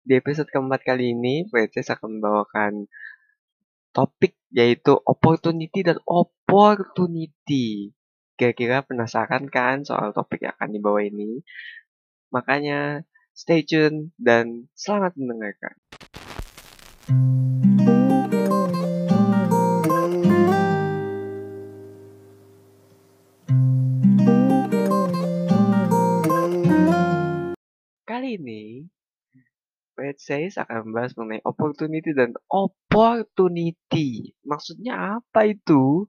Di episode keempat kali ini, Says akan membawakan topik yaitu opportunity dan opportunity. Kira-kira penasaran kan soal topik yang akan dibawa ini? Makanya stay tune dan selamat mendengarkan. Kali ini, Pet Says akan membahas mengenai opportunity dan opportunity. Maksudnya apa itu?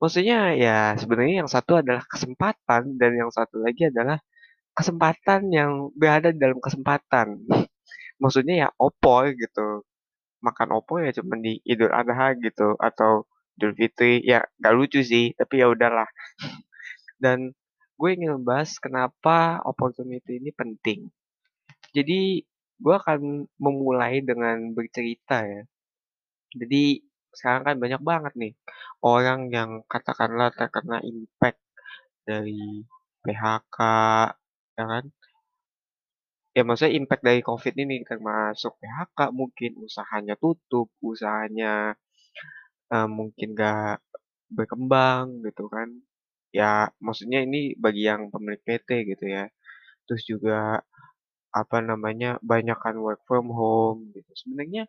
Maksudnya ya sebenarnya yang satu adalah kesempatan dan yang satu lagi adalah kesempatan yang berada dalam kesempatan. Maksudnya ya opor gitu. Makan opor ya cuma di Idul Adha gitu atau Idul Fitri ya gak lucu sih tapi ya udahlah. Dan gue ingin membahas kenapa opportunity ini penting. Jadi gue akan memulai dengan bercerita ya. Jadi sekarang kan banyak banget nih orang yang katakanlah terkena impact dari PHK, ya kan? Ya maksudnya impact dari COVID ini termasuk PHK mungkin usahanya tutup, usahanya uh, mungkin gak berkembang gitu kan. Ya maksudnya ini bagi yang pemilik PT gitu ya. Terus juga apa namanya banyakkan work from home gitu. Sebenarnya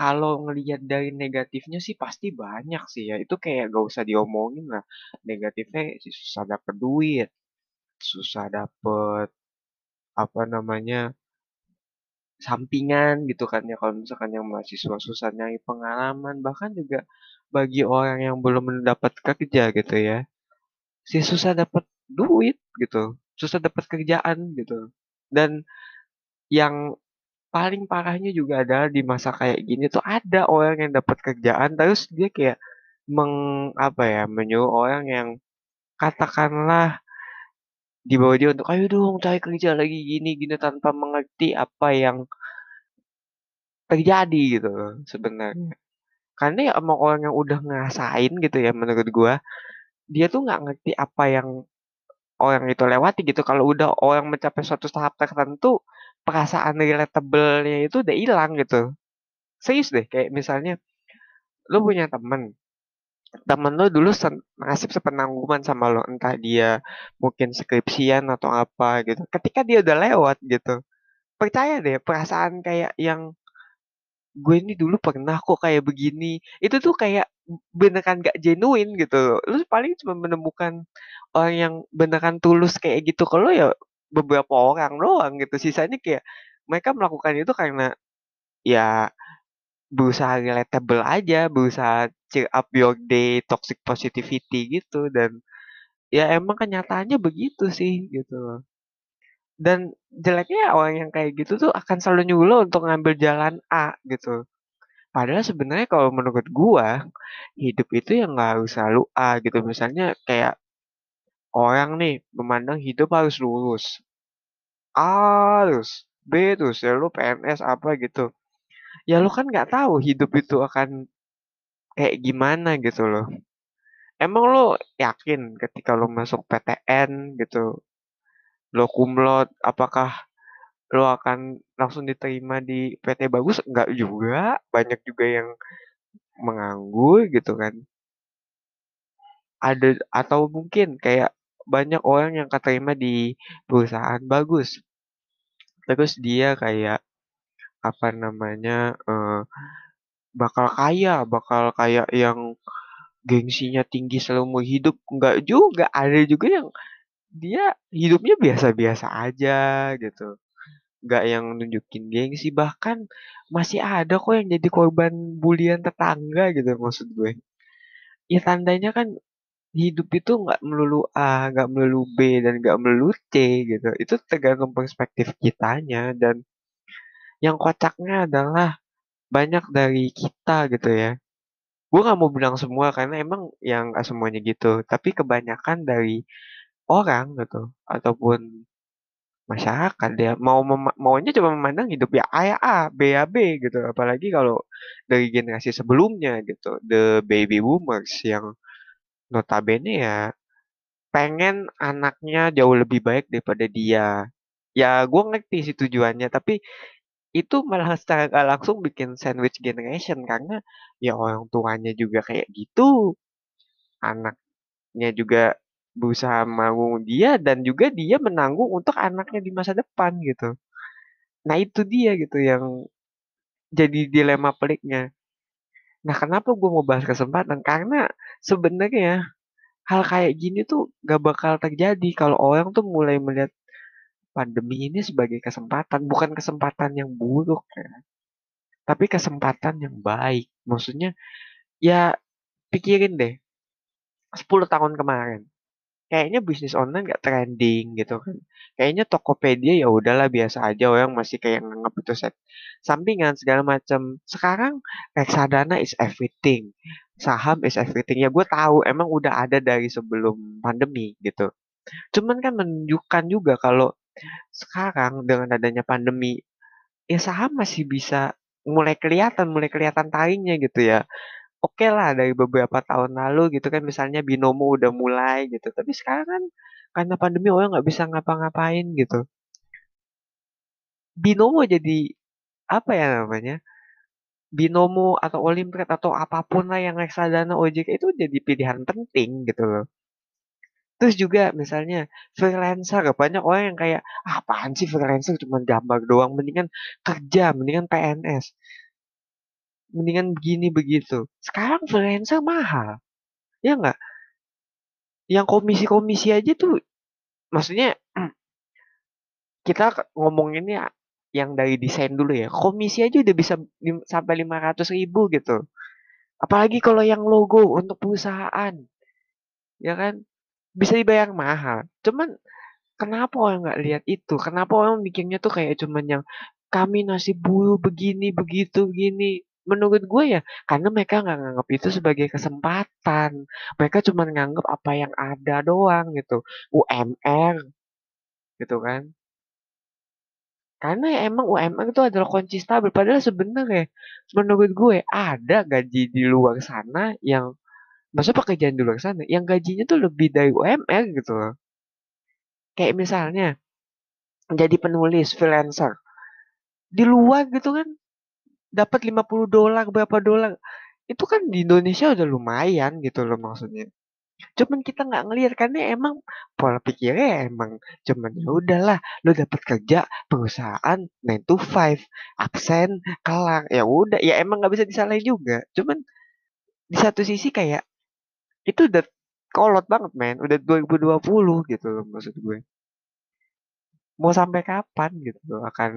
kalau ngelihat dari negatifnya sih pasti banyak sih ya. Itu kayak gak usah diomongin lah. Negatifnya sih susah dapet duit, susah dapet apa namanya sampingan gitu kan ya kalau misalkan yang mahasiswa susah nyari pengalaman bahkan juga bagi orang yang belum mendapat kerja gitu ya sih susah dapat duit gitu susah dapat kerjaan gitu dan yang paling parahnya juga adalah di masa kayak gini tuh ada orang yang dapat kerjaan terus dia kayak meng apa ya menyuruh orang yang katakanlah di bawah dia untuk ayo dong cari kerja lagi gini gini tanpa mengerti apa yang terjadi gitu sebenarnya. Karena ya emang orang yang udah ngerasain gitu ya menurut gua dia tuh nggak ngerti apa yang orang itu lewati gitu. Kalau udah orang mencapai suatu tahap tertentu perasaan relatable-nya itu udah hilang gitu. Serius deh kayak misalnya lu punya temen temen lo dulu nasib sepenanggungan sama lo entah dia mungkin skripsian atau apa gitu ketika dia udah lewat gitu percaya deh perasaan kayak yang gue ini dulu pernah kok kayak begini. Itu tuh kayak beneran gak genuine gitu lu paling cuma menemukan orang yang beneran tulus kayak gitu kalau ya beberapa orang doang gitu sisanya kayak mereka melakukan itu karena ya berusaha relatable aja, berusaha cheer up your day, toxic positivity gitu dan ya emang kenyataannya begitu sih gitu loh. Dan jeleknya orang yang kayak gitu tuh akan selalu nyuruh untuk ngambil jalan A gitu. Padahal sebenarnya kalau menurut gua hidup itu yang nggak harus selalu A gitu. Misalnya kayak orang nih memandang hidup harus lurus. A terus, B terus, ya lu PNS apa gitu ya lu kan nggak tahu hidup itu akan kayak gimana gitu loh. Emang lo yakin ketika lo masuk PTN gitu, lo kumlot, apakah lo akan langsung diterima di PT bagus? Enggak juga, banyak juga yang menganggur gitu kan. Ada atau mungkin kayak banyak orang yang keterima di perusahaan bagus. Terus dia kayak apa namanya uh, bakal kaya, bakal kayak yang gengsinya tinggi seumur hidup. Enggak juga ada juga yang dia hidupnya biasa-biasa aja gitu. Nggak yang nunjukin gengsi bahkan masih ada kok yang jadi korban bulian tetangga gitu maksud gue. Ya tandanya kan hidup itu nggak melulu A, nggak melulu B, dan nggak melulu C gitu. Itu tergantung perspektif kitanya dan yang kocaknya adalah banyak dari kita gitu ya. Gue nggak mau bilang semua karena emang yang nggak semuanya gitu. Tapi kebanyakan dari orang gitu ataupun masyarakat dia mau maunya cuma memandang hidup ya A ya A, B ya B gitu. Apalagi kalau dari generasi sebelumnya gitu, the baby boomers yang notabene ya pengen anaknya jauh lebih baik daripada dia. Ya gue ngerti sih tujuannya, tapi itu malah secara langsung bikin sandwich generation karena ya orang tuanya juga kayak gitu, anaknya juga berusaha mau dia dan juga dia menanggung untuk anaknya di masa depan gitu. Nah itu dia gitu yang jadi dilema peliknya. Nah kenapa gue mau bahas kesempatan? Karena sebenarnya hal kayak gini tuh gak bakal terjadi kalau orang tuh mulai melihat pandemi ini sebagai kesempatan, bukan kesempatan yang buruk ya, tapi kesempatan yang baik. Maksudnya ya pikirin deh, 10 tahun kemarin, kayaknya bisnis online gak trending gitu kan. Kayaknya Tokopedia ya udahlah biasa aja orang masih kayak nganggap itu set sampingan segala macam. Sekarang reksadana is everything. Saham is everything. Ya gue tahu emang udah ada dari sebelum pandemi gitu. Cuman kan menunjukkan juga kalau sekarang dengan adanya pandemi, ya saham masih bisa mulai kelihatan, mulai kelihatan taringnya gitu ya. Oke lah dari beberapa tahun lalu gitu kan misalnya binomo udah mulai gitu. Tapi sekarang kan karena pandemi orang nggak bisa ngapa-ngapain gitu. Binomo jadi apa ya namanya? Binomo atau Olimtrade atau apa pun lah yang reksadana OJK itu jadi pilihan penting gitu loh. Terus juga misalnya freelancer, banyak orang yang kayak, ah, apaan sih freelancer cuma gambar doang, mendingan kerja, mendingan PNS, mendingan begini begitu. Sekarang freelancer mahal, ya nggak? Yang komisi-komisi aja tuh, maksudnya kita ngomonginnya yang dari desain dulu ya, komisi aja udah bisa sampai 500 ribu gitu. Apalagi kalau yang logo untuk perusahaan, ya kan? Bisa dibayar mahal. Cuman Kenapa orang nggak lihat itu? Kenapa orang mikirnya tuh kayak cuman yang kami nasib buruh begini, begitu, begini. Menurut gue ya, karena mereka nggak nganggap itu sebagai kesempatan. Mereka cuma nganggap apa yang ada doang gitu. UMR gitu kan. Karena ya emang UMR itu adalah kunci stabil. Padahal sebenarnya menurut gue ada gaji di luar sana yang masa pekerjaan di luar sana yang gajinya tuh lebih dari UMR gitu loh. Kayak misalnya jadi penulis freelancer di luar gitu kan dapat 50 dolar berapa dolar. Itu kan di Indonesia udah lumayan gitu loh maksudnya. Cuman kita nggak ngelihat karena emang pola pikirnya emang cuman ya udahlah lo dapat kerja perusahaan 9 to 5 absen kelar. Ya udah ya emang nggak bisa disalahin juga. Cuman di satu sisi kayak itu udah kolot banget men. Udah 2020 gitu loh maksud gue. Mau sampai kapan gitu loh akan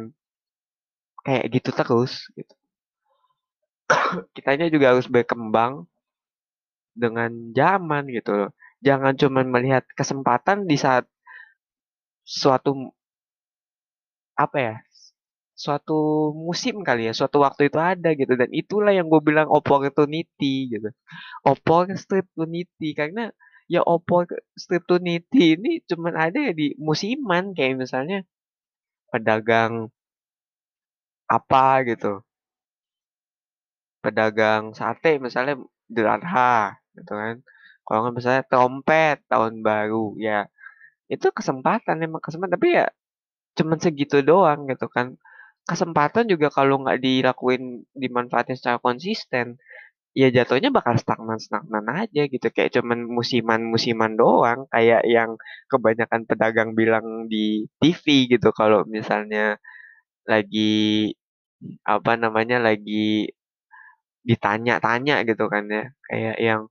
kayak gitu terus gitu kitanya juga harus berkembang dengan zaman gitu loh. Jangan cuma melihat kesempatan di saat suatu apa ya? Suatu musim kali ya, suatu waktu itu ada gitu dan itulah yang gue bilang opportunity gitu. Opportunity karena ya opportunity ini cuma ada ya di musiman kayak misalnya pedagang apa gitu. Pedagang sate misalnya Idul Adha gitu kan. Kalau nggak misalnya trompet tahun baru ya itu kesempatan emang kesempatan. Tapi ya cuman segitu doang gitu kan. Kesempatan juga kalau nggak dilakuin dimanfaatin secara konsisten ya jatuhnya bakal stagnan stagnan aja gitu. Kayak cuman musiman musiman doang kayak yang kebanyakan pedagang bilang di TV gitu. Kalau misalnya lagi apa namanya lagi ditanya-tanya gitu kan ya. Kayak yang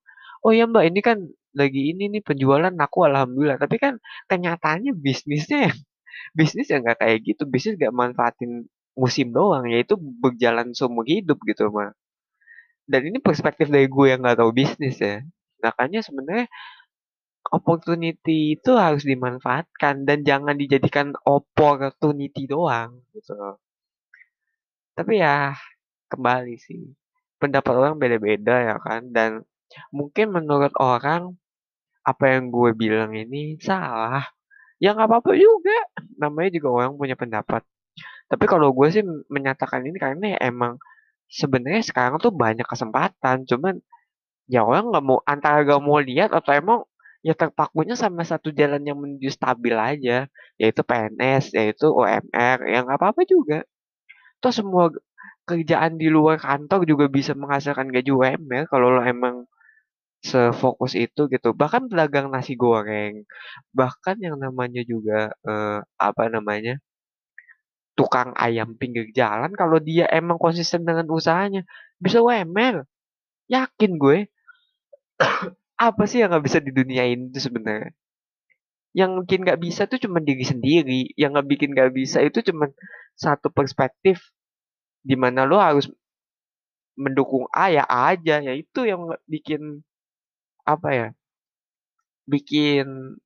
oh ya mbak ini kan lagi ini nih penjualan aku alhamdulillah. Tapi kan kenyataannya bisnisnya yang bisnis yang nggak kayak gitu bisnis nggak manfaatin musim doang yaitu berjalan seumur hidup gitu mah dan ini perspektif dari gue yang nggak tahu bisnis ya. Makanya sebenarnya opportunity itu harus dimanfaatkan dan jangan dijadikan opportunity doang gitu. Tapi ya kembali sih pendapat orang beda-beda ya kan dan mungkin menurut orang apa yang gue bilang ini salah. Ya nggak apa-apa juga. Namanya juga orang punya pendapat. Tapi kalau gue sih menyatakan ini karena ya emang sebenarnya sekarang tuh banyak kesempatan. Cuman ya orang nggak mau antara gak mau lihat atau emang ya terpakunya sama satu jalan yang menuju stabil aja. Yaitu PNS, yaitu UMR. Ya nggak apa-apa juga. Tuh semua kerjaan di luar kantor juga bisa menghasilkan gaji UMR kalau lo emang sefokus itu gitu. Bahkan pedagang nasi goreng, bahkan yang namanya juga eh, apa namanya tukang ayam pinggir jalan kalau dia emang konsisten dengan usahanya bisa UMR. Yakin gue. apa sih yang nggak bisa di dunia ini itu sebenarnya? Yang mungkin nggak bisa tuh cuma diri sendiri. Yang nggak bikin nggak bisa itu cuma satu perspektif di mana lo harus mendukung A ya A aja ya itu yang bikin apa ya bikin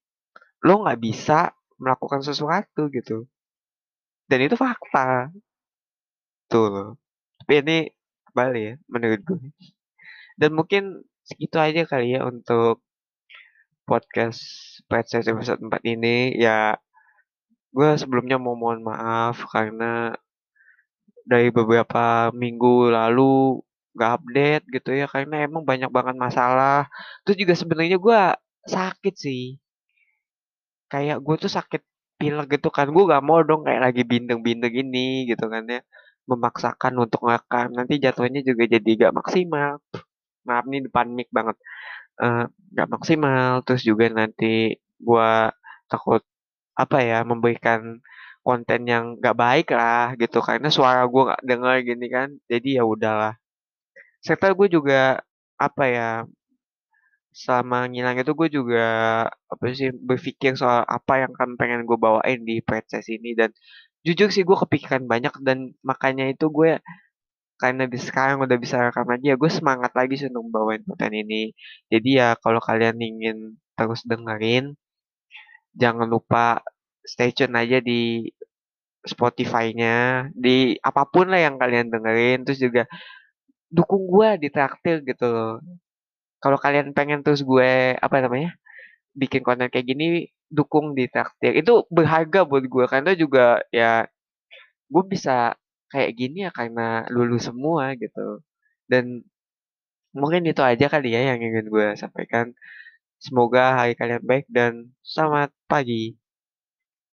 lo nggak bisa melakukan sesuatu gitu. Dan itu fakta. Tuh tapi ini kembali ya menurut gue. Dan mungkin segitu aja kali ya untuk podcast podcast episode 4 ini. Ya gue sebelumnya mau mohon maaf karena dari beberapa minggu lalu gak update gitu ya karena emang banyak banget masalah. Terus juga sebenarnya gue sakit sih. Kayak gue tuh sakit pilek gitu kan gue gak mau dong kayak lagi bindeng-bindeng ini gitu kan ya. Memaksakan untuk ngekam nanti jatuhnya juga jadi gak maksimal. Maaf nih depan mic banget. Uh, gak maksimal. Terus juga nanti gue takut apa ya memberikan konten yang gak baik lah gitu. Karena suara gue gak denger gini kan. Jadi ya udahlah. Serta gue juga apa ya sama ngilang itu gue juga apa sih berpikir soal apa yang kan pengen gue bawain di podcast ini. Dan jujur sih gue kepikiran banyak. Dan makanya itu gue karena di sekarang udah bisa rekam lagi ya gue semangat lagi sih untuk bawain konten ini. Jadi ya kalau kalian ingin terus dengerin jangan lupa stay tune aja di Spotify-nya, di apa pun lah yang kalian dengerin, terus juga dukung gue di traktir gitu. Kalau kalian pengen terus gue apa namanya bikin konten kayak gini, dukung di traktir. Itu berharga buat gue karena juga ya gue bisa kayak gini ya karena lulus semua gitu. Dan mungkin itu aja kali ya yang ingin gue sampaikan. Semoga hari kalian baik dan selamat pagi.